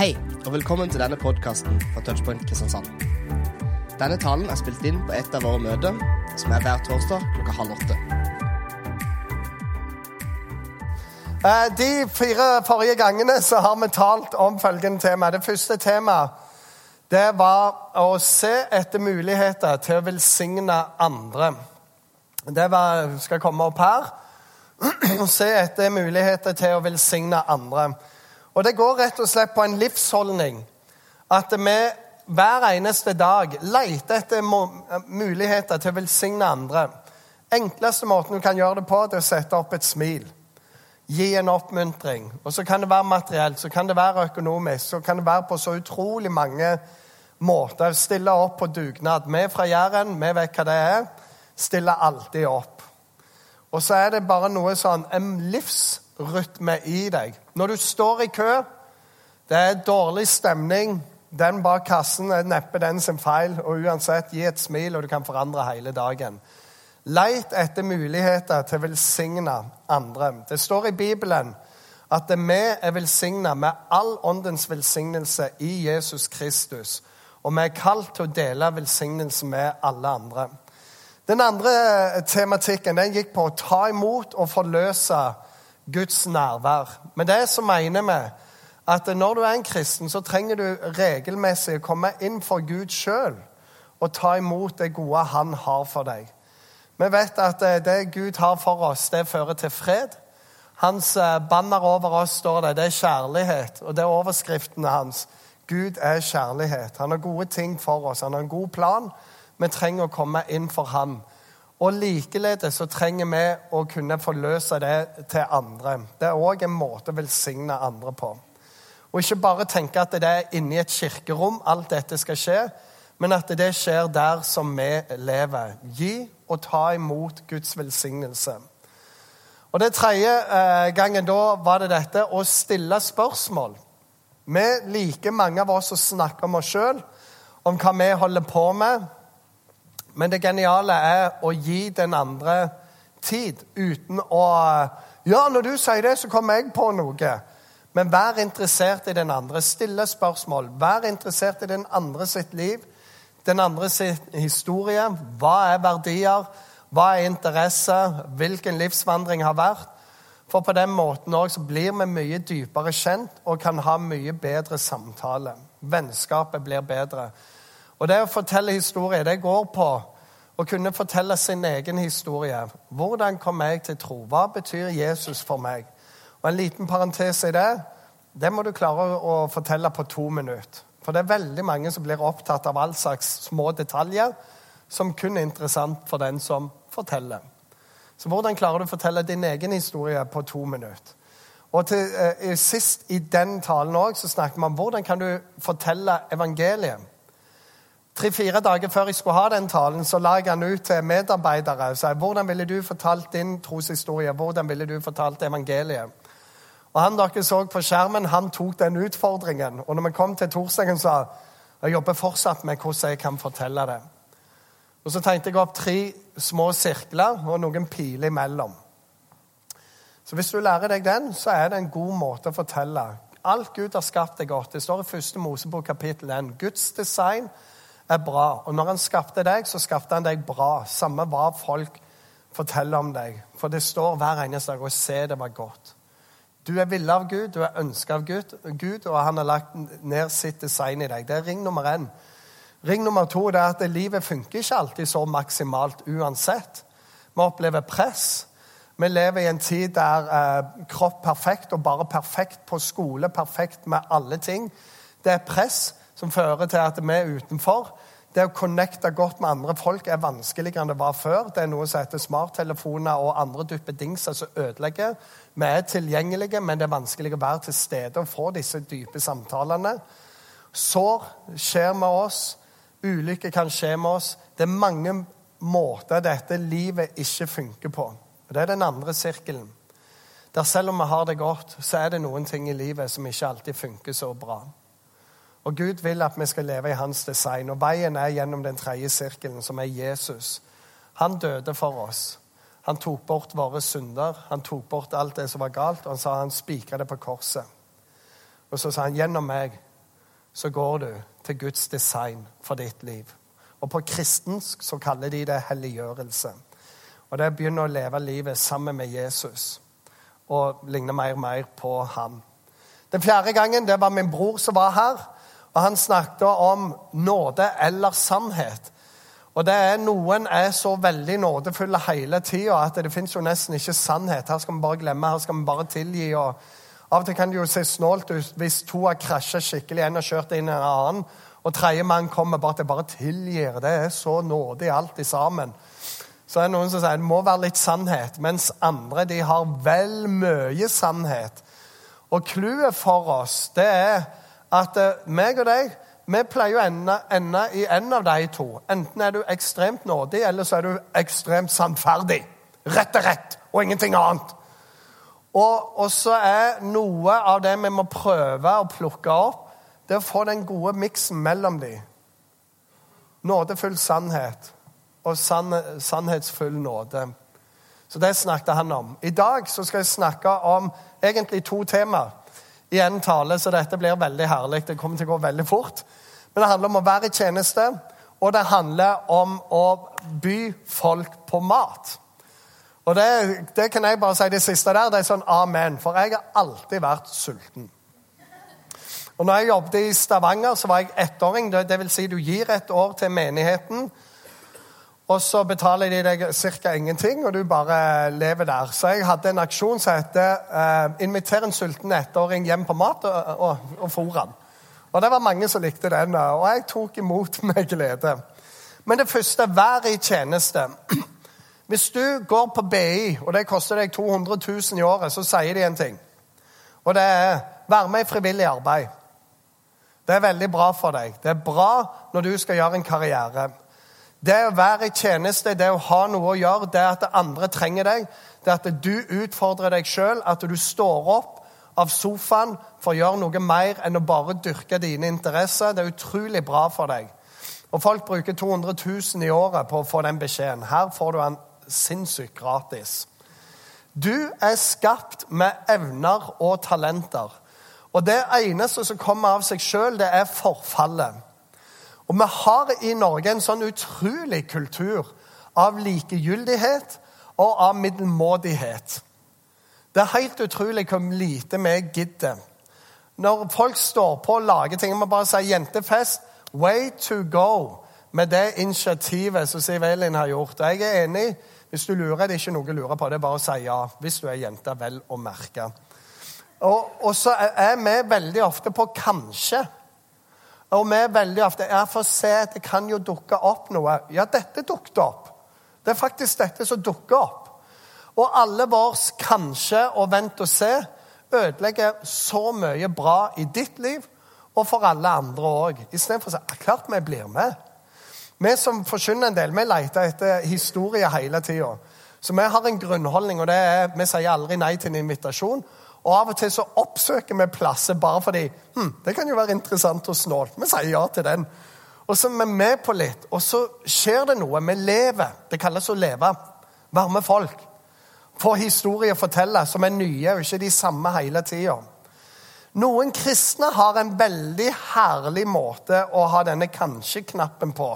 Hei, og velkommen til denne podkasten fra Touchpoint Kristiansand. Denne talen er spilt inn på et av våre møter, som er hver torsdag klokka halv åtte. Eh, De fire forrige gangene så har vi talt om følgende tema. Det første temaet det var å se etter muligheter til å velsigne andre. Det var, skal komme opp her. Å se etter muligheter til å velsigne andre. Og det går rett og slett på en livsholdning. At vi hver eneste dag leter etter muligheter til å velsigne andre. Enkleste måten du kan gjøre det på, er å sette opp et smil. Gi en oppmuntring. Og så kan det være materielt, så kan det være økonomisk, så kan det være på så utrolig mange måter. Stille opp på dugnad. Vi fra Jæren, vi vet hva det er. Stiller alltid opp. Og så er det bare noe sånn, en livsrytme i deg. Når du står i kø, det er dårlig stemning. Den bak kassen er neppe den sin feil. Og uansett, gi et smil, og du kan forandre hele dagen. Leit etter muligheter til å velsigne andre. Det står i Bibelen at vi er velsigna med all åndens velsignelse i Jesus Kristus. Og vi er kalt til å dele velsignelse med alle andre. Den andre tematikken den gikk på å ta imot og forløse Guds nærvær. Med det så mener vi at når du er en kristen, så trenger du regelmessig å komme inn for Gud sjøl og ta imot det gode han har for deg. Vi vet at eh, det Gud har for oss, det fører til fred. Hans eh, banner over oss står det, det er kjærlighet, og det er overskriftene hans. Gud er kjærlighet. Han har gode ting for oss. Han har en god plan. Vi trenger å komme inn for ham. Og likeledes så trenger vi å kunne forløse det til andre. Det er òg en måte å velsigne andre på. Og ikke bare tenke at det er inni et kirkerom alt dette skal skje, men at det skjer der som vi lever. Gi og ta imot Guds velsignelse. Og det tredje eh, gangen da var det dette å stille spørsmål. Vi liker mange av oss å snakke om oss sjøl, om hva vi holder på med. Men det geniale er å gi den andre tid uten å Ja, når du sier det, så kommer jeg på noe. Men vær interessert i den andre. Stille spørsmål. Vær interessert i den andre sitt liv, den andre sin historie. Hva er verdier? Hva er interesse? Hvilken livsvandring har vært? For på den måten også blir vi mye dypere kjent og kan ha mye bedre samtale. Vennskapet blir bedre. Og det å fortelle historie, det går på å kunne fortelle sin egen historie. Hvordan kom jeg til tro? Hva betyr Jesus for meg? Og en liten parentes i det, det må du klare å fortelle på to minutter. For det er veldig mange som blir opptatt av all slags små detaljer som kun er interessant for den som forteller. Så hvordan klarer du å fortelle din egen historie på to minutter? Og til, eh, Sist i den talen også, så snakket vi om hvordan kan du fortelle evangeliet. Tre-fire dager før jeg skulle ha den talen, så la jeg den ut til medarbeidere. og sa hvordan ville du fortalt din troshistorie? Hvordan ville du fortalt evangeliet? Og Han dere så på skjermen, han tok den utfordringen. Og når vi kom til torsdagen, sa jeg jobber fortsatt med hvordan jeg kan fortelle det. Og Så tegnte jeg opp tre små sirkler og noen piler imellom. Så hvis du lærer deg den, så er det en god måte å fortelle. Alt Gud har skapt, er godt. Det står i første Mosebok kapittel 1. Guds design er bra. Og når han skapte deg, så skapte han deg bra. Samme hva folk forteller om deg. For det står hver eneste dag, og se det var godt. Du er villet av Gud, du er ønsket av Gud, Gud, og han har lagt ned sitt design i deg. Det er ring nummer én. Ring nummer to er at livet funker ikke alltid så maksimalt uansett. Vi opplever press. Vi lever i en tid der eh, kropp perfekt, og bare perfekt på skole, perfekt med alle ting. Det er press som fører til at vi er utenfor. Det å connecte godt med andre folk er vanskeligere enn det var før. Det er noe som heter smarttelefoner og andre duppedingser som ødelegger. Vi er tilgjengelige, men det er vanskelig å være til stede og få disse dype samtalene. Sår skjer med oss. Ulykker kan skje med oss. Det er mange måter dette livet ikke funker på. Det er den andre sirkelen. Der selv om vi har det godt, så er det noen ting i livet som ikke alltid funker så bra. Og Gud vil at vi skal leve i hans design, og veien er gjennom den tredje sirkelen, som er Jesus. Han døde for oss. Han tok bort våre synder, han tok bort alt det som var galt, og han sa han spikra det på korset. Og så sa han, gjennom meg så går du til Guds design for ditt liv. Og på kristensk så kaller de det helliggjørelse. Og det er å leve livet sammen med Jesus og ligne mer og mer på ham. Den fjerde gangen det var min bror som var her, og han snakket om nåde eller sannhet. Og det er Noen er så veldig nådefulle hele tida at det fins nesten ikke sannhet. Her skal vi bare glemme, her skal vi bare tilgi. og Av og til kan det jo se snålt ut hvis to har krasja skikkelig, en har kjørt inn en annen, og tredjemann kommer bare til bare tilgir. Det er så nådig alt i sammen. Så er det noen som sier det må være litt sannhet, mens andre de har vel mye sannhet. Og clouet for oss det er at uh, meg og deg vi pleier å ende, ende, i en av de to. Enten er du ekstremt nådig, eller så er du ekstremt sannferdig. Rett er rett, og ingenting annet. Og, og så er noe av det vi må prøve å plukke opp, det å få den gode miksen mellom de. Nådefull sannhet og sann, sannhetsfull nåde. Så det snakket han om. I dag så skal jeg snakke om egentlig to temaer i en tale, så dette blir veldig herlig. Det kommer til å gå veldig fort. Men det handler om å være i tjeneste, og det handler om å by folk på mat. Og det, det kan jeg bare si det siste der. Det er sånn amen. For jeg har alltid vært sulten. Og når jeg jobbet i Stavanger, så var jeg ettåring. Det vil si du gir et år til menigheten. Og så betaler de deg ca. ingenting, og du bare lever der. Så jeg hadde en aksjon som heter eh, 'Inviter en sulten ettåring hjem på mat og, og, og fôr han'. Og det var mange som likte den, og jeg tok imot med glede. Men det første vær i tjeneste. Hvis du går på BI, og det koster deg 200 000 i året, så sier de en ting. Og det er vær med i frivillig arbeid. Det er veldig bra for deg. Det er bra når du skal gjøre en karriere. Det å være i tjeneste, det å ha noe å gjøre, det at andre trenger deg. Det at du utfordrer deg sjøl, at du står opp av sofaen for å gjøre noe mer enn å bare dyrke dine interesser. Det er utrolig bra for deg. Og Folk bruker 200 000 i året på å få den beskjeden. Her får du den sinnssykt gratis. Du er skapt med evner og talenter. Og det eneste som kommer av seg sjøl, det er forfallet. Og vi har i Norge en sånn utrolig kultur av likegyldighet og av middelmådighet. Det er helt utrolig hvor lite vi gidder. Når folk står på og lager ting, må bare si 'jentefest'. Way to go med det initiativet som Siv Elin har gjort. Jeg er enig. Hvis du lurer, det er ikke noe å lure på. Det er bare å si ja. Hvis du er jente, vel å merke. Og, og så er vi veldig ofte på 'kanskje'. Og vi er veldig ofte ja, for å se, det kan jo dukke opp noe. Ja, dette dukket opp. Det er faktisk dette som dukker opp. Og alle vårs kanskje og vent og se ødelegger så mye bra i ditt liv og for alle andre òg. Istedenfor å si klart vi blir med. Vi som forkynner en del, vi leter etter historier hele tida. Så vi har en grunnholdning, og det er vi sier aldri nei til en invitasjon. Og av og til så oppsøker vi plasser bare fordi hm, det kan jo være interessant og snålt. Vi sier ja til den. Og så er vi med på litt, og så skjer det noe. Vi lever. Det kalles å leve. Varme folk. Få historier å fortelle som er nye, og ikke de samme hele tida. Noen kristne har en veldig herlig måte å ha denne kanskje-knappen på.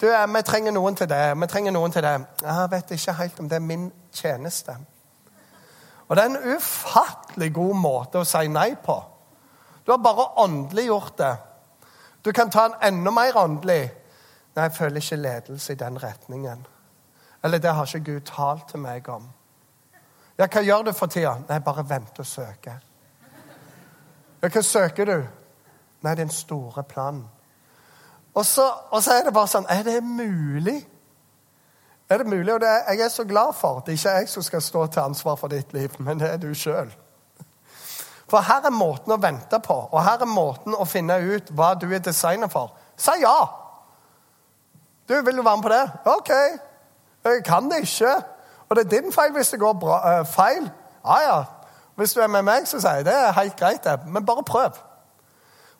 Du, Vi trenger noen til det. Vi trenger noen til det. Jeg vet ikke helt om det er min tjeneste. Og det er en ufattelig god måte å si nei på. Du har bare åndelig gjort det. Du kan ta en enda mer åndelig. Nei, jeg føler ikke ledelse i den retningen. Eller det har ikke Gud talt til meg om. Ja, hva gjør du for tida? Nei, bare vent og søke. Ja, hva søker du? Nei, den store planen. Og så, og så er det bare sånn Er det mulig? Er det mulig. Og det, er, jeg er så glad for at det ikke er jeg som skal stå til ansvar for ditt liv, men det er du sjøl. For her er måten å vente på, og her er måten å finne ut hva du er designet for. Si ja! Du, Vil du være med på det? OK. Jeg kan det ikke. Og det er din feil hvis det går bra, uh, feil. Ja, ja. Hvis du er med meg, så sier jeg det er helt greit, det. Men bare prøv.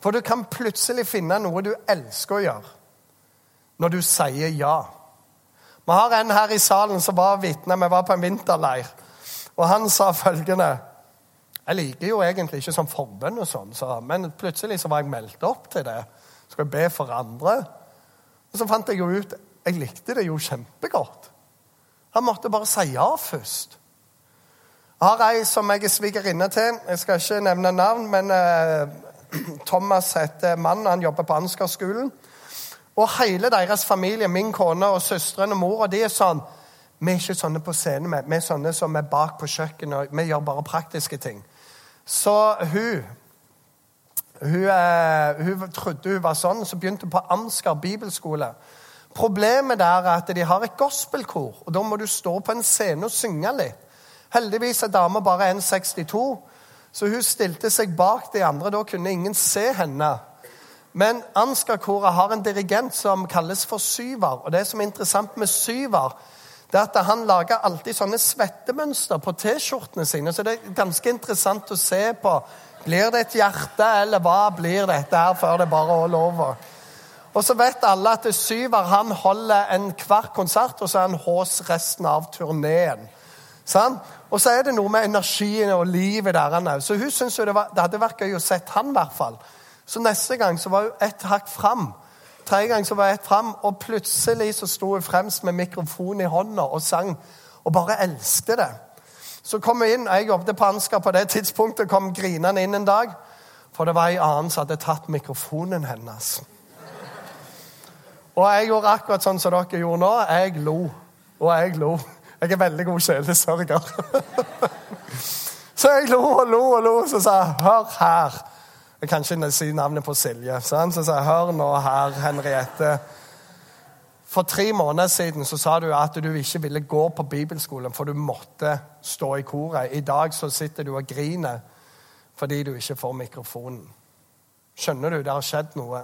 For du kan plutselig finne noe du elsker å gjøre, når du sier ja. Vi har en her i salen som var vitne. Vi var på en vinterleir. Og han sa følgende Jeg liker jo egentlig ikke sånn forbønn og sånn, så, men plutselig så var jeg meldt opp til det. Skal jeg be for andre? Og så fant jeg jo ut jeg likte det jo kjempegodt. Han måtte bare si ja først. Jeg har ei som jeg er svigerinne til. Jeg skal ikke nevne navn, men eh, Thomas heter mannen. Han jobber på Ansgar-skolen. Og hele deres familie, min kone og søstrene og mora, de er sånn Vi er ikke sånne på scenen. Vi er sånne som er bak på kjøkkenet. Vi gjør bare praktiske ting. Så hun hun, eh, hun trodde hun var sånn, så begynte hun på Ansgar bibelskole. Problemet der er at de har et gospelkor, og da må du stå på en scene og synge litt. Heldigvis er dama bare 1,62, så hun stilte seg bak de andre. Da kunne ingen se henne. Men Ansgar-koret har en dirigent som kalles for Syver. Og det som er interessant med Syver, det er at han lager alltid sånne svettemønster på T-skjortene sine. Så det er ganske interessant å se på. Blir det et hjerte, eller hva blir dette her, før det bare er over? Og så vet alle at Syver han holder enhver konsert, og så er han hos resten av turneen. Sånn? Og så er det noe med energien og livet der. Han så hun syntes det, det, hadde vært gøy å sett han i hvert fall. Så neste gang så var hun ett hakk fram. Tredje gang så var jeg ett fram, og plutselig så sto hun fremst med mikrofon i hånda og sang. Og bare elsket det. Så kom hun inn, Jeg jobbet på Ansgar på det tidspunktet, kom grinende inn en dag. For det var ei annen som hadde tatt mikrofonen hennes. Og jeg gjorde akkurat sånn som dere gjorde nå. Jeg lo. Og jeg lo. Jeg er veldig god sjelesørger. så jeg lo og lo og lo, så sa jeg 'hør her'. Jeg kan ikke si navnet på Silje. Så sa jeg 'hør nå her, Henriette'. For tre måneder siden så sa du at du ikke ville gå på bibelskolen, for du måtte stå i koret. I dag så sitter du og griner fordi du ikke får mikrofonen. Skjønner du? Det har skjedd noe.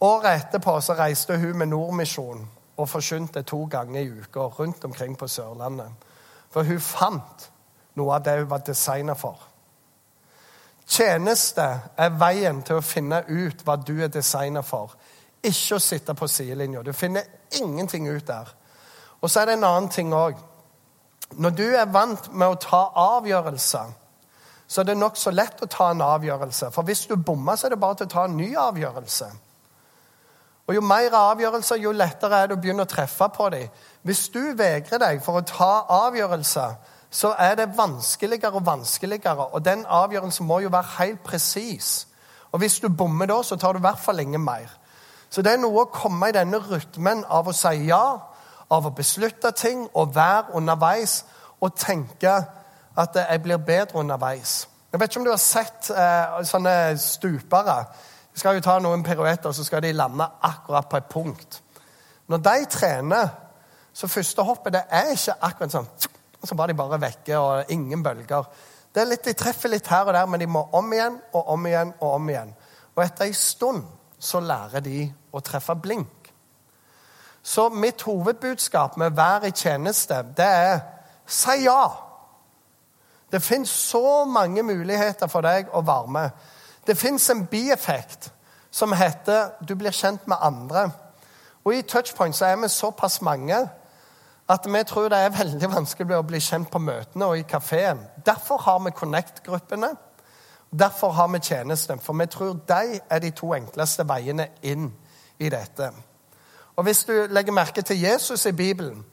Året etterpå så reiste hun med Nordmisjon og forkynte to ganger i uka rundt omkring på Sørlandet. For hun fant noe av det hun var designa for. Tjeneste er veien til å finne ut hva du er designa for. Ikke å sitte på sidelinja. Du finner ingenting ut der. Og så er det en annen ting òg. Når du er vant med å ta avgjørelser, så er det nokså lett å ta en avgjørelse. For hvis du bommer, så er det bare til å ta en ny avgjørelse. Og Jo mer avgjørelser, jo lettere er det å begynne å treffe på dem. Hvis du vegrer deg for å ta avgjørelser, så er det vanskeligere og vanskeligere. Og den avgjørelsen må jo være helt presis. Og hvis du bommer da, så tar du i hvert fall ingen mer. Så det er noe å komme i denne rytmen av å si ja, av å beslutte ting og være underveis og tenke at jeg blir bedre underveis. Jeg vet ikke om du har sett eh, sånne stupere de skal jo ta noen piruetter, så skal de lande akkurat på et punkt. Når de trener, så første hoppet det er ikke akkurat sånn Så var de bare vekke, og ingen bølger. Det er litt, De treffer litt her og der, men de må om igjen og om igjen og om igjen. Og etter en stund så lærer de å treffe blink. Så mitt hovedbudskap med Vær i tjeneste, det er si ja. Det fins så mange muligheter for deg å være med. Det fins en bieffekt som heter 'du blir kjent med andre'. Og I Touchpoint så er vi såpass mange at vi tror det er veldig vanskelig å bli kjent på møtene og i kafeen. Derfor har vi Connect-gruppene. Derfor har vi tjenestene, for vi tror de er de to enkleste veiene inn i dette. Og Hvis du legger merke til Jesus i Bibelen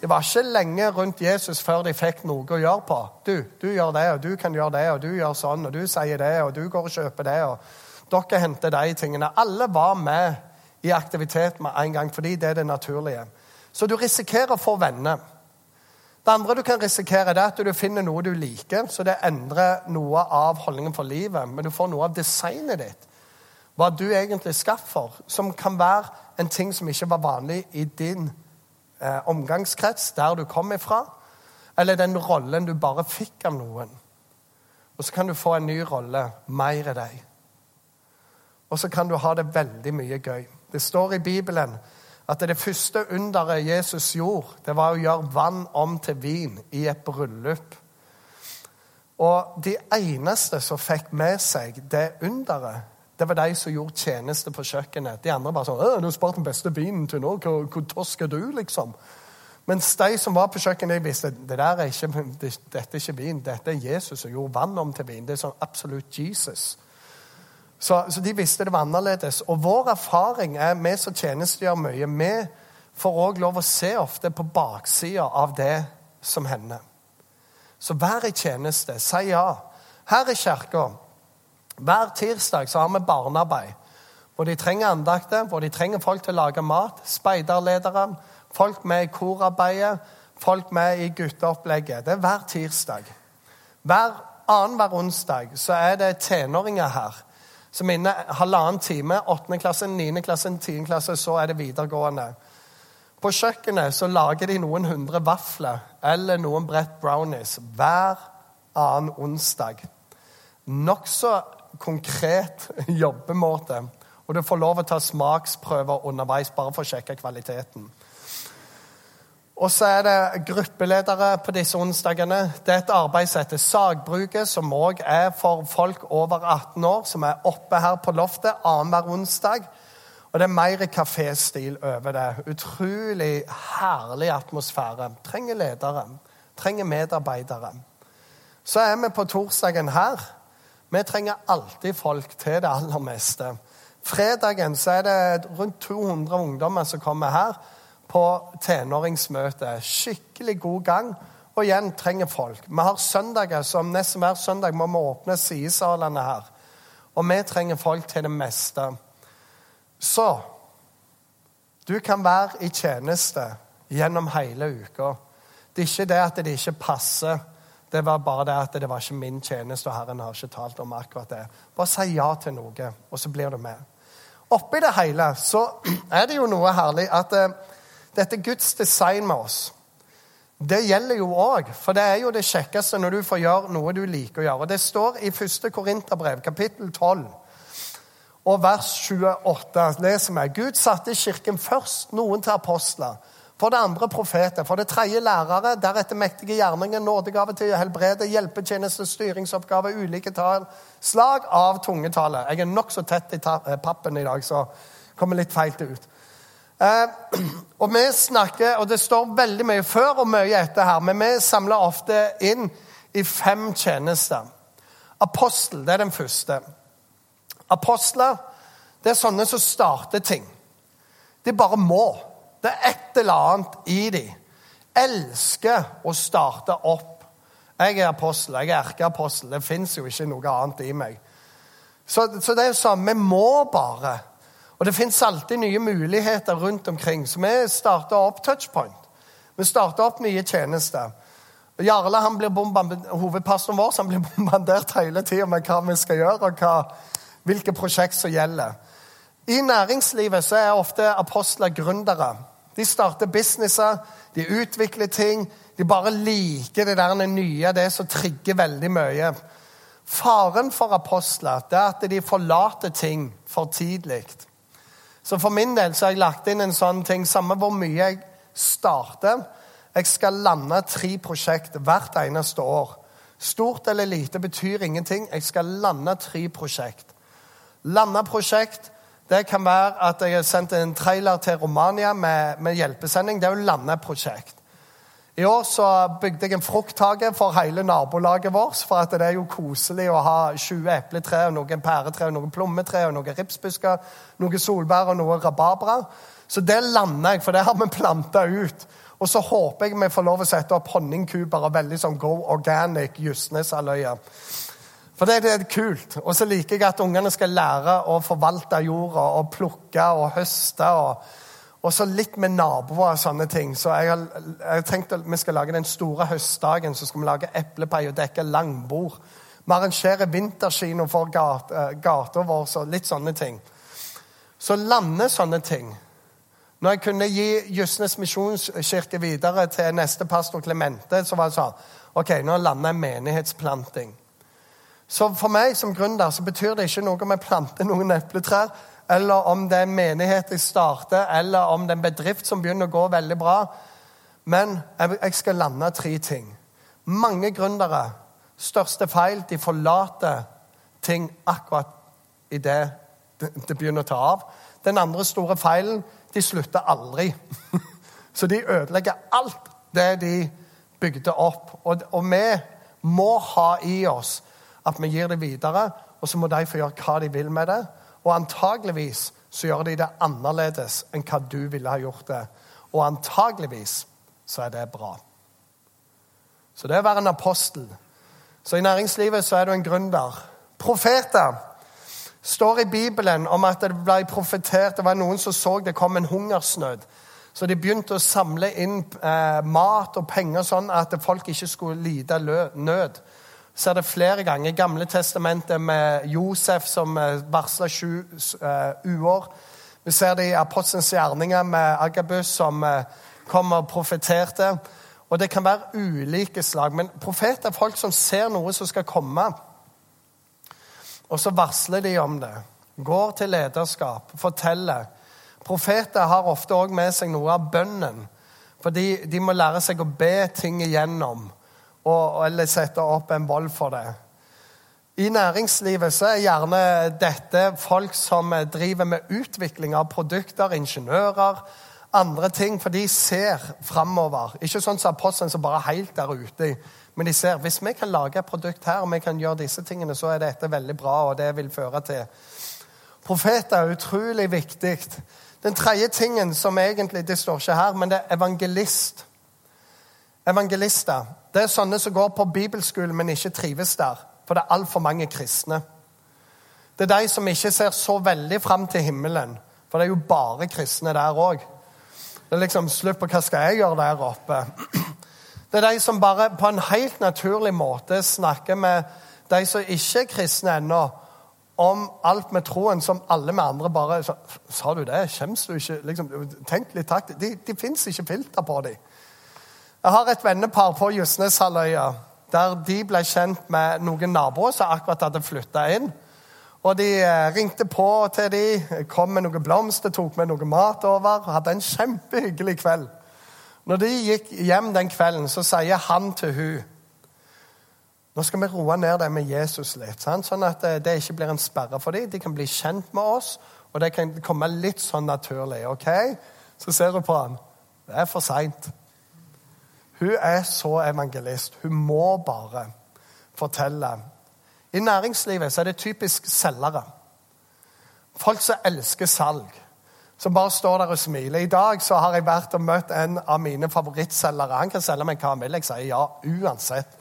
Det var ikke lenge rundt Jesus før de fikk noe å gjøre på. Du, du gjør det, og du kan gjøre det, og du gjør sånn, og du sier det, og du går og kjøper det. og dere henter de tingene. Alle var med i aktivitet med en gang, fordi det er det naturlige. Så du risikerer å få venner. Det andre du kan risikere, er at du finner noe du liker, så det endrer noe av holdningen for livet. Men du får noe av designet ditt. Hva du egentlig skapt for. Som kan være en ting som ikke var vanlig i din eh, omgangskrets, der du kom ifra. Eller den rollen du bare fikk av noen. Og så kan du få en ny rolle, mer i deg. Og så kan du ha det veldig mye gøy. Det står i Bibelen at det første underet Jesus gjorde, det var å gjøre vann om til vin i et bryllup. Og de eneste som fikk med seg det underet, det var de som gjorde tjeneste på kjøkkenet. De andre bare sånn 'Du spart den beste vinen til nå. Hvor, hvor tosk er du?' liksom. Mens de som var på kjøkkenet, visste det der er ikke, dette er ikke vin. Dette er Jesus som gjorde vann om til vin. Det er sånn absolutt Jesus. Så, så, de visste det var annerledes. Og vår erfaring er, vi som tjenestegjør mye, vi får òg lov å se ofte på baksida av det som hender. Så vær i tjeneste. Si ja. Her i kirka hver tirsdag så har vi barnearbeid. Hvor de trenger andakter, hvor de trenger folk til å lage mat. Speiderledere folk med i korarbeidet, folk med i gutteopplegget. Det er hver tirsdag. Hver annenhver onsdag så er det tenåringer her som inne halvannen time. Åttende klasse, niende klasse, tiende klasse, så er det videregående. På kjøkkenet så lager de noen hundre vafler eller noen brett brownies hver annen onsdag. Nokså konkret jobbemåte. Og du får lov å ta smaksprøver underveis bare for å sjekke kvaliteten. Og så er det gruppeledere på disse onsdagene. Det er et arbeid som heter Sagbruket, som òg er for folk over 18 år, som er oppe her på loftet annenhver onsdag. Og det er mer kaféstil over det. Utrolig herlig atmosfære. Trenger ledere. Trenger medarbeidere. Så er vi på torsdagen her. Vi trenger alltid folk til det aller meste. Fredagen så er det rundt 200 ungdommer som kommer her på tenåringsmøte. Skikkelig god gang. Og igjen trenger folk. Vi har søndager som nesten hver søndag må vi åpne sidesalene her. Og vi trenger folk til det meste. Så du kan være i tjeneste gjennom hele uka. Det er ikke det at det ikke passer. Det var bare det at det var ikke min tjeneste, og Herren har ikke talt om akkurat det. Bare si ja til noe, og så blir du med. Oppi det hele så er det jo noe herlig at eh, dette Guds design med oss, det gjelder jo òg. For det er jo det kjekkeste når du får gjøre noe du liker å gjøre. Og Det står i 1. Korinterbrev, kapittel 12 og vers 28. leser vi. Gud satte kirken først, noen til apostler. For det andre profeter. For det tredje lærere. Deretter mektige gjerninger, nådegave til å helbrede, hjelpetjeneste, styringsoppgave, ulike tall. Slag av tungetale. Jeg er nokså tett i pappen i dag, så kommer litt feil ut. Eh, og vi snakker, og Det står veldig mye før og mye etter her, men vi samler ofte inn i fem tjenester. Apostel det er den første. Apostler det er sånne som starter ting. De bare må. Det er et eller annet i dem. Elsker å starte opp. Jeg er apostel, jeg er erkeapostel. Det fins jo ikke noe annet i meg. Så, så det er sånn, vi må bare. Og det fins alltid nye muligheter rundt omkring. Så vi starter opp Touchpoint. Vi starter opp nye tjenester. Jarle han blir Hovedpastoren vår han blir bombardert hele tida med hva vi skal gjøre, og hva, hvilke prosjekt som gjelder. I næringslivet så er ofte apostler gründere. De starter businesser, de utvikler ting. De bare liker det der nye, det som trigger veldig mye. Faren for apostler det er at de forlater ting for tidlig. Så for min del så har jeg lagt inn en sånn ting Samme hvor mye jeg starter. Jeg skal lande tre prosjekt hvert eneste år. Stort eller lite betyr ingenting. Jeg skal lande tre prosjekt. Lande prosjekt det kan være at jeg har sendt en trailer til Romania med, med hjelpesending. Det er å lande prosjekt. I år så bygde jeg en frukthage for hele nabolaget vårt. For at det er jo koselig å ha 20 epletre, noen pæretre, noen plommetre, noen ripsbusker, noen solbær og noe rabarbra. Så det lander jeg, for det har vi planta ut. Og så håper jeg vi får lov å sette opp honningkuber og veldig sånn go organic Justneshalvøya. For det, det, er kult. Og så liker jeg at ungene skal lære å forvalte jorda og plukke og høste. og og så litt med naboer og sånne ting. Så jeg har, jeg har tenkt at vi skal lage den store høstdagen. Så skal vi lage eplepai og dekke langbord. Vi arrangerer vinterkino for gata, eh, vår, så litt sånne ting. Så lande sånne ting. Når jeg kunne gi Justnes misjonskirke videre til neste pastor Clemente, så var det sånn OK, nå lander jeg menighetsplanting. Så for meg som gründer så betyr det ikke noe om jeg planter noen epletrær eller om det er en menighet jeg starter, eller om det er en bedrift som begynner å gå veldig bra. Men jeg skal lande tre ting. Mange gründere, største feil, de forlater ting akkurat idet det begynner å ta av. Den andre store feilen de slutter aldri. Så de ødelegger alt det de bygde opp. Og, og vi må ha i oss at vi gir det videre, og så må de få gjøre hva de vil med det. Og antageligvis så gjør de det annerledes enn hva du ville ha gjort det. Og antageligvis så er det bra. Så det er å være en apostel Så i næringslivet så er du en gründer. Profeter står i Bibelen om at det ble profetert Det var noen som så det kom en hungersnød. Så de begynte å samle inn eh, mat og penger sånn at folk ikke skulle lide nød. Så er det flere ganger Gamle testamentet med Josef som varsler varsla sju uh, uår. Vi ser det i Apostelens gjerninger med Agabus som kommer kom og profeterte. Og det kan være ulike slag. Men profeter er folk som ser noe som skal komme. Og så varsler de om det. Går til lederskap, forteller. Profeter har ofte òg med seg noe av bønnen. Fordi de må lære seg å be ting igjennom, og, eller sette opp en vold for det. I næringslivet så er gjerne dette folk som driver med utvikling av produkter, ingeniører, andre ting, for de ser framover. Ikke sånn som apostelen som bare er helt der ute. Men de ser hvis vi kan lage et produkt her og vi kan gjøre disse tingene, så er dette veldig bra, og det vil føre til Profeter er utrolig viktig. Den tredje tingen som egentlig Det står ikke her, men det er evangelist. Evangelister. Det er sånne som går på bibelskolen, men ikke trives der. For det er altfor mange kristne. Det er de som ikke ser så veldig fram til himmelen. For det er jo bare kristne der òg. Det er liksom slutt på hva skal jeg gjøre der oppe. Det er de som bare på en helt naturlig måte snakker med de som ikke er kristne ennå, om alt med troen som alle med andre bare Sa du det? Skjems du ikke? Liksom, tenk litt takt. De, de fins ikke filter på dem. Jeg har et vennepar på Justneshalvøya der de ble kjent med noen naboer som akkurat hadde flytta inn. Og de eh, ringte på til de, kom med noen blomster, tok med noe mat over. og Hadde en kjempehyggelig kveld. Når de gikk hjem den kvelden, så sier han til hun nå skal vi roe ned det med Jesus litt, sånn at eh, det ikke blir en sperre for dem. De kan bli kjent med oss, og det kan komme litt sånn naturlig. ok? Så ser du på han. Det er for seint. Hun er så evangelist. Hun må bare fortelle. I næringslivet er det typisk selgere. Folk som elsker salg som bare står der og smiler. I dag så har jeg vært og møtt en av mine favorittselgere. Han kan selge meg hva han vil. Jeg sier ja uansett.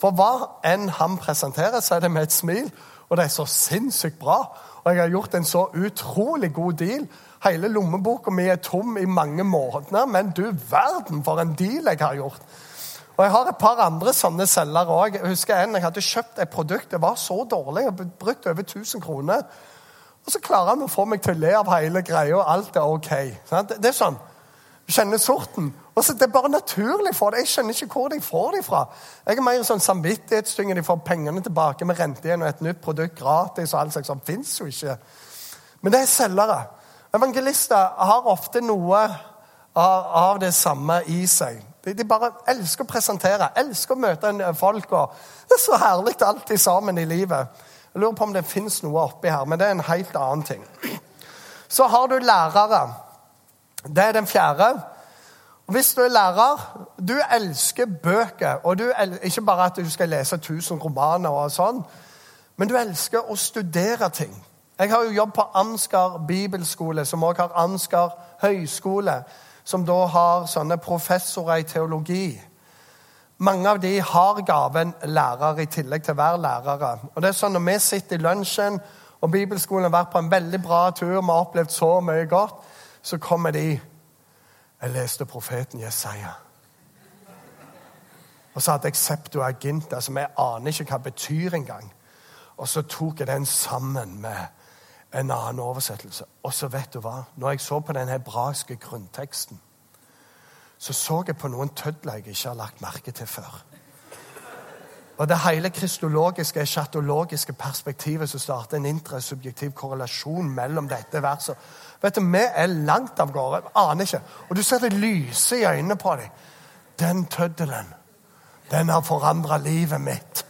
For hva enn han presenterer, så er det med et smil. Og det er så sinnssykt bra. Og jeg har gjort en så utrolig god deal. Hele lommeboka mi er tom i mange måneder, men du verden for en deal jeg har gjort. Og Jeg har et par andre sånne selgere òg. Jeg husker en, jeg hadde kjøpt et produkt. Det var så dårlig. Jeg brukt over 1000 kroner. Og så klarer han å få meg til å le av hele greia, og alt er OK. Det, er sånn. Du kjenner sorten. Og så Det er bare naturlig for deg. Jeg skjønner ikke hvor de får det fra. Jeg er mer sånn samvittighetstynge. De får pengene tilbake med rente igjen og et nytt produkt gratis. og alt slags sånn. Fins jo ikke. Men det er selgere. Evangelister har ofte noe av det samme i seg. De, bare elsker å presentere, elsker å møte folk. og Det er så herlig alltid sammen i livet. Jeg lurer på om det fins noe oppi her, men det er en helt annen ting. Så har du lærere. Det er den fjerde. Hvis du er lærer, du elsker bøker. og el Ikke bare at du skal lese 1000 romaner, og sånn, men du elsker å studere ting. Jeg har jo jobb på Ansgar bibelskole, som også har Ansgar høyskole, som da har sånne professorer i teologi. Mange av de har gaven lærer i tillegg til å være lærere. Og det er sånn Når vi sitter i lunsjen, og bibelskolen har vært på en veldig bra tur, vi har opplevd så mye godt, så kommer de Jeg leste profeten Jesaja. Og så hadde jeg Septuaginta, som jeg aner ikke hva betyr engang. Og så tok jeg den sammen med en annen oversettelse. Og så vet du hva? Når jeg så på den hebraiske grunnteksten, så så jeg på noen tødler jeg ikke har lagt merke til før. Og Det hele kristologiske, eschatologiske perspektivet som starter en intrasubjektiv korrelasjon mellom dette verset. Vet du, Vi er langt av gårde. Aner ikke. Og du ser det lyse i øynene på dem. Den tøddelen, den har forandra livet mitt.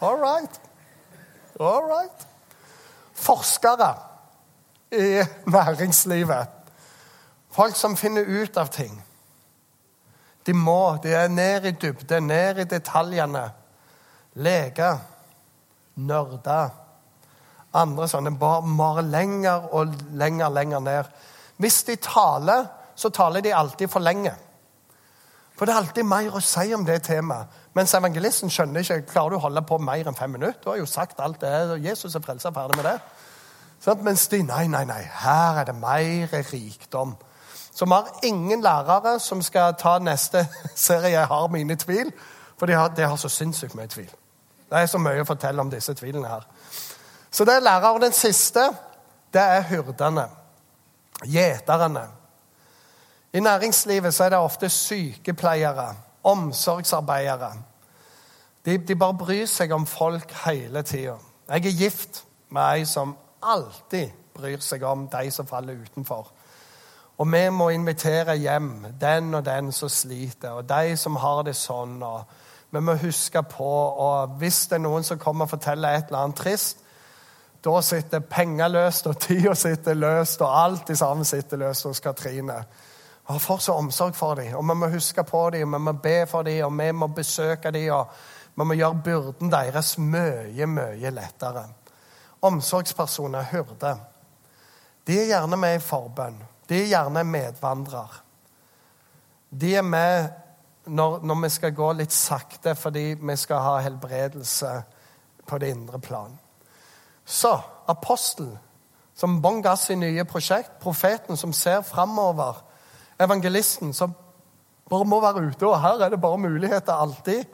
All right. All right. Forskere i næringslivet Folk som finner ut av ting. De må. De er ned i dybde, ned i detaljene. Leger, nerder, andre sånne bare lenger og lenger, lenger ned. Hvis de taler, så taler de alltid for lenge. For det er alltid mer å si om det temaet. Mens evangelisten skjønner ikke klarer du å holde på mer enn fem minutter. Du har jo sagt alt det. Jesus er frelsa, ferdig med det. Sånn, mens de nei, nei, nei, her er det mer rikdom. Så vi har ingen lærere som skal ta neste serie 'Jeg har mine tvil', for de har, de har så sinnssykt mye tvil. Det er så mye å fortelle om disse tvilene her. Så det er lærer. Den siste, det er hyrdene. Gjeterne. I næringslivet så er det ofte sykepleiere, omsorgsarbeidere. De, de bare bryr seg om folk hele tida. Jeg er gift med ei som alltid bryr seg om de som faller utenfor. Og vi må invitere hjem den og den som sliter, og de som har det sånn. og Vi må huske på og Hvis det er noen som kommer og forteller et eller annet trist, da sitter penger løst, og tida sitter løst, og alt i sammen sitter løst hos Katrine. Har fortsatt omsorg for dem, og vi må huske på dem, og vi må be for dem, og vi må besøke dem, og vi må gjøre byrden deres mye, mye lettere. Omsorgspersoner, hyrder, de er gjerne med i forbønn. De er gjerne medvandrer. De er med når, når, vi skal gå litt sakte fordi vi skal ha helbredelse på det indre plan. Så apostel, som bånn gass i nye prosjekt, profeten som ser framover, evangelisten som bare må være ute, og her er det bare muligheter alltid,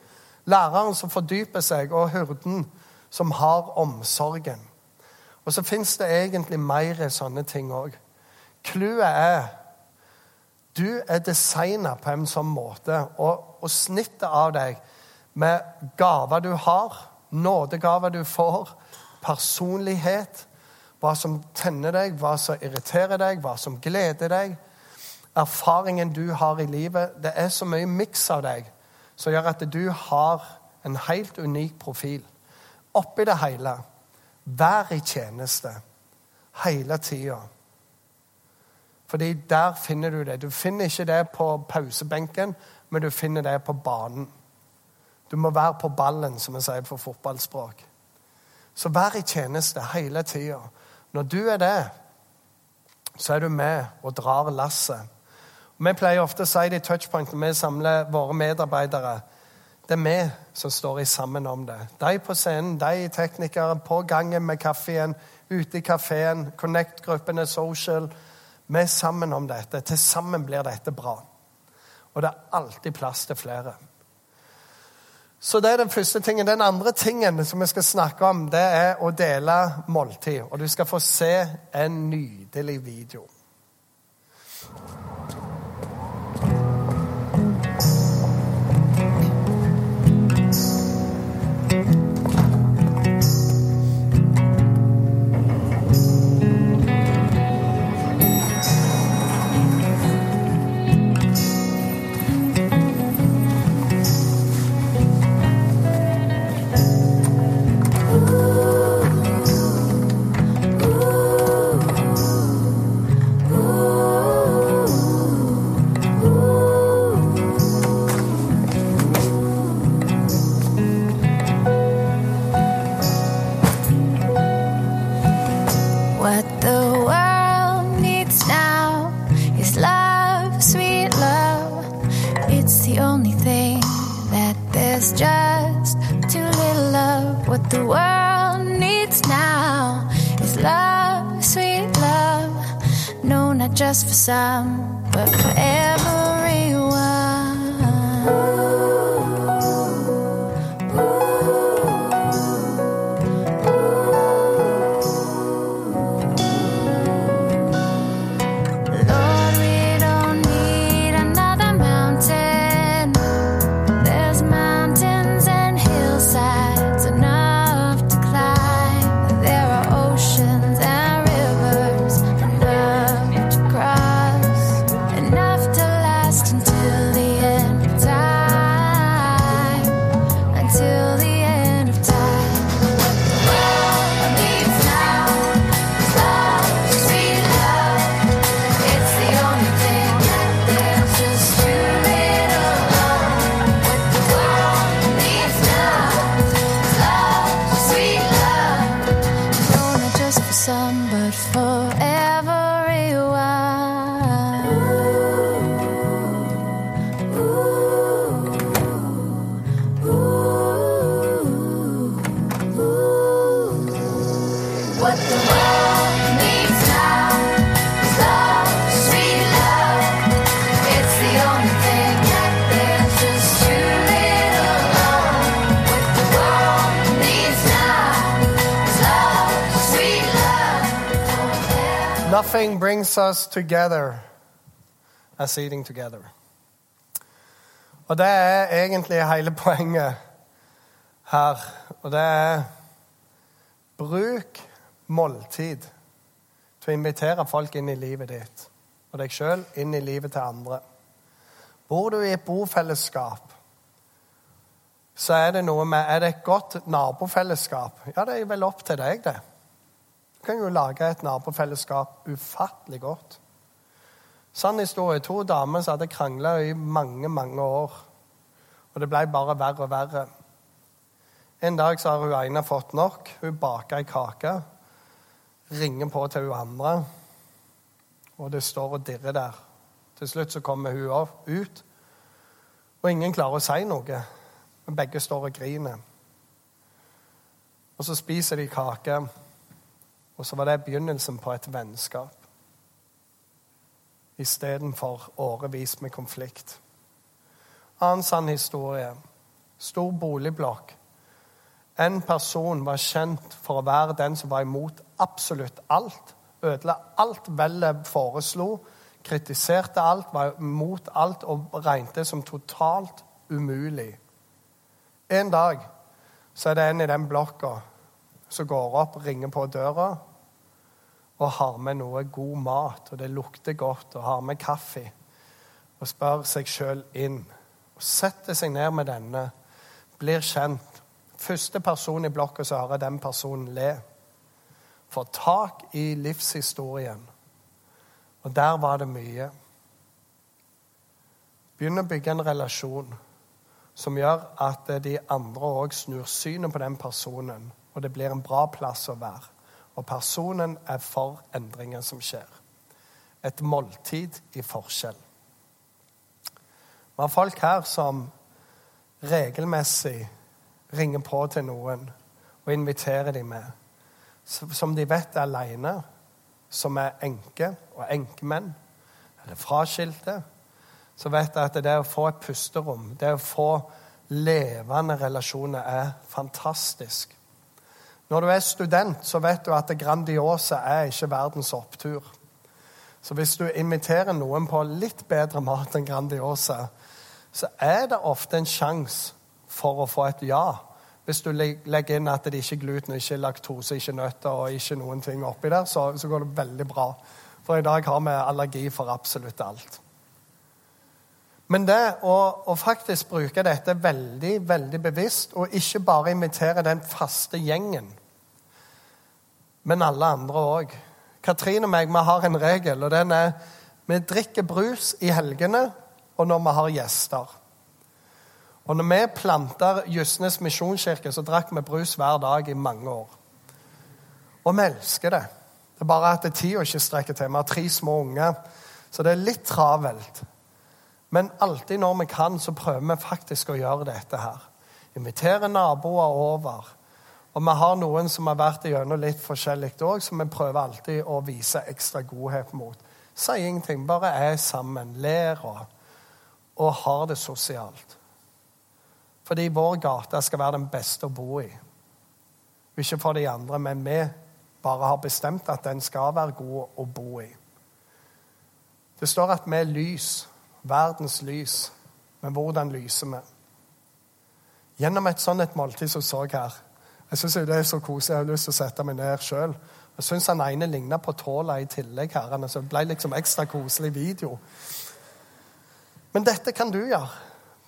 læreren som fordyper seg, og hurden som har omsorgen. Og så fins det egentlig mer sånne ting òg. Clouet er du er designa på en sånn måte, og, og snittet av deg med gaver du har, nådegaver du får, personlighet, hva som tenner deg, hva som irriterer deg, hva som gleder deg, erfaringen du har i livet Det er så mye miks av deg som gjør at du har en helt unik profil. Oppi det hele, vær i tjeneste hele tida. Fordi der finner du det. Du finner ikke det på pausebenken, men du finner det på banen. Du må være på ballen, som vi sier på fotballspråk. Så vær i tjeneste hele tida. Når du er det, så er du med og drar lasset. Vi pleier ofte å si det i touchpoint vi samler våre medarbeidere. Det er vi som står i sammen om det. De på scenen, de teknikere, på gangen med kaffen, ute i kafeen, Connect-gruppene, social. Vi er sammen om dette. Til sammen blir dette bra. Og det er alltid plass til flere. Så det er den første tingen. Den andre tingen som vi skal snakke om, det er å dele måltid. Og du skal få se en nydelig video. Nothing brings us together as eating together. Og det er egentlig hele poenget her. Og det er bruk måltid til å invitere folk inn i livet ditt og deg sjøl inn i livet til andre. Bor du i et bofellesskap, så er det noe med Er det et godt nabofellesskap? Ja, det er vel opp til deg, det. Kan jo lage et nabofellesskap ufattelig godt. Sann historie. To damer som hadde krangla i mange, mange år. Og det ble bare verre og verre. En dag så har hun ene fått nok. Hun baker ei kake. Ringer på til hun andre. Og det står og dirrer der. Til slutt så kommer hun ut, og ingen klarer å si noe. Men begge står og griner. Og så spiser de kake, og så var det begynnelsen på et vennskap. Istedenfor årevis med konflikt. Annen sann historie. Stor boligblokk. En person var kjent for å være den som var imot absolutt alt. Ødela alt vellet foreslo. Kritiserte alt, var imot alt og regnet det som totalt umulig. En dag så er det en i den blokka som går opp, ringer på døra og har med noe god mat, og det lukter godt, og har med kaffe, og spør seg sjøl inn. Og setter seg ned med denne, blir kjent. Første person i blokka som hører den personen le. Får tak i livshistorien. Og der var det mye. Begynner å bygge en relasjon som gjør at de andre òg snur synet på den personen, og det blir en bra plass å være. Og personen er for endringen som skjer. Et måltid i forskjell. Vi har folk her som regelmessig ringer på til noen og inviterer dem med. Som de vet er aleine, som er enke og enkemenn, eller fraskilte. Så vet jeg at det å få et pusterom, det å få levende relasjoner, er fantastisk. Når du er student, så vet du at Grandiosa er ikke verdens opptur. Så hvis du inviterer noen på litt bedre mat enn Grandiosa, så er det ofte en sjanse for å få et ja. Hvis du legger inn at det ikke er gluten, ikke laktose, ikke nøtter og ikke noen ting oppi der, så, så går det veldig bra. For i dag har vi allergi for absolutt alt. Men det å, å, faktisk bruke dette veldig veldig bevisst, og ikke bare invitere den faste gjengen men alle andre òg. Katrine og meg vi har en regel, og den er vi drikker brus i helgene og når vi har gjester. Og når vi planta Justnes misjonskirke, så drakk vi brus hver dag i mange år. Og vi elsker det. Det er bare at tida ikke strekker til. Vi har tre små unger, så det er litt travelt. Men alltid når vi kan, så prøver vi faktisk å gjøre dette her. Invitere naboer over. Og vi har noen som har vært gjennom litt forskjellig òg, som vi prøver alltid å vise ekstra godhet mot. Sier ingenting, bare er sammen, ler og, og har det sosialt. Fordi vår gate skal være den beste å bo i. Ikke for de andre, men vi bare har bestemt at den skal være god å bo i. Det står at vi er lys, verdens lys. Men hvordan lyser vi? Gjennom et sånt et måltid som så her, jeg syns det er så koselig. Jeg har lyst til å sette meg ned sjøl. Jeg syns han ene ligna på Tåla i tillegg, herrene, så det ble liksom ekstra koselig video. Men dette kan du gjøre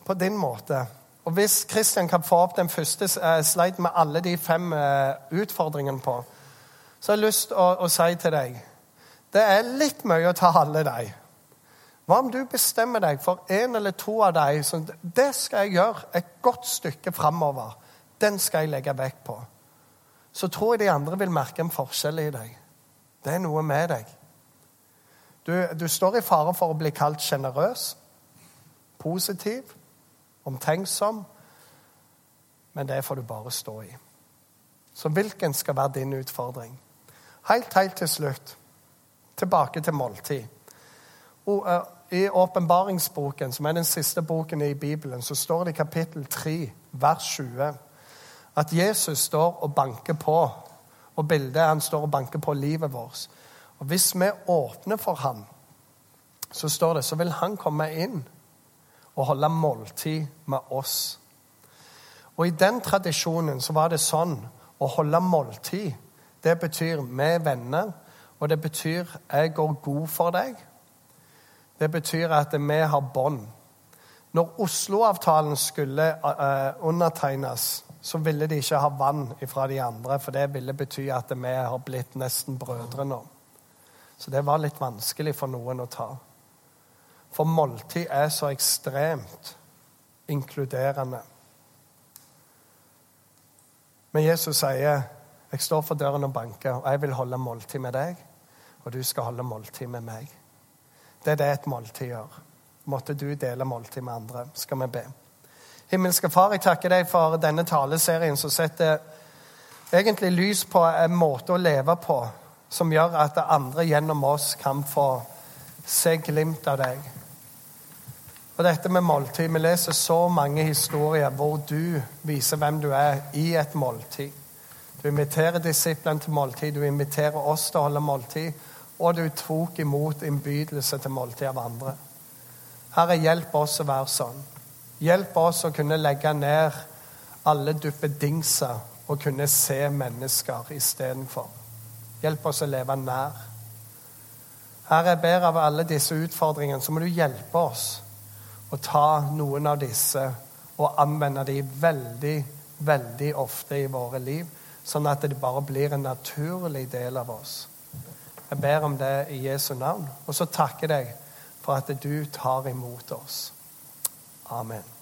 på din måte. Og hvis Kristian kan få opp den første eh, sliden med alle de fem eh, utfordringene på, så har jeg lyst til å, å si til deg det er litt mye å ta alle deg. Hva om du bestemmer deg for en eller to av dem? Det skal jeg gjøre et godt stykke framover. Den skal jeg legge vekt på. Så tror jeg de andre vil merke en forskjell i deg. Det er noe med deg. Du, du står i fare for å bli kalt sjenerøs, positiv, omtenksom. Men det får du bare stå i. Så hvilken skal være din utfordring? Helt, helt til slutt, tilbake til måltid. Eh, I åpenbaringsboken, som er den siste boken i Bibelen, så står det i kapittel 3, vers 20 at Jesus står og banker på. Og bildet han står og banker på livet vårt. Og Hvis vi åpner for ham, så står det, så vil han komme inn og holde måltid med oss. Og I den tradisjonen så var det sånn å holde måltid. Det betyr vi er venner, og det betyr jeg går god for deg. Det betyr at vi har bånd. Når Oslo-avtalen skulle uh, undertegnes, så ville de ikke ha vann fra de andre, for det ville bety at vi har blitt nesten brødre nå. Så det var litt vanskelig for noen å ta. For måltid er så ekstremt inkluderende. Men Jesus sier, 'Jeg står for døren og banker, og jeg vil holde måltid med deg.' 'Og du skal holde måltid med meg.' Det er det et måltid gjør. Måtte du dele måltid med andre. Skal vi be. Himmelske Far, jeg takker deg for denne taleserien som setter egentlig lys på en måte å leve på som gjør at andre gjennom oss kan få se glimt av deg. Og dette med måltid, Vi leser så mange historier hvor du viser hvem du er i et måltid. Du inviterer disiplene til måltid, du inviterer oss til å holde måltid, og du tok imot innbydelse til måltid av andre. Herre, hjelp oss å være sånn. Hjelp oss å kunne legge ned alle duppedingser og kunne se mennesker istedenfor. Hjelp oss å leve nær. Herre, jeg ber av alle disse utfordringene, så må du hjelpe oss å ta noen av disse og anvende dem veldig, veldig ofte i våre liv, sånn at det bare blir en naturlig del av oss. Jeg ber om det i Jesu navn. Og så takker jeg deg for at du tar imot oss. Amen.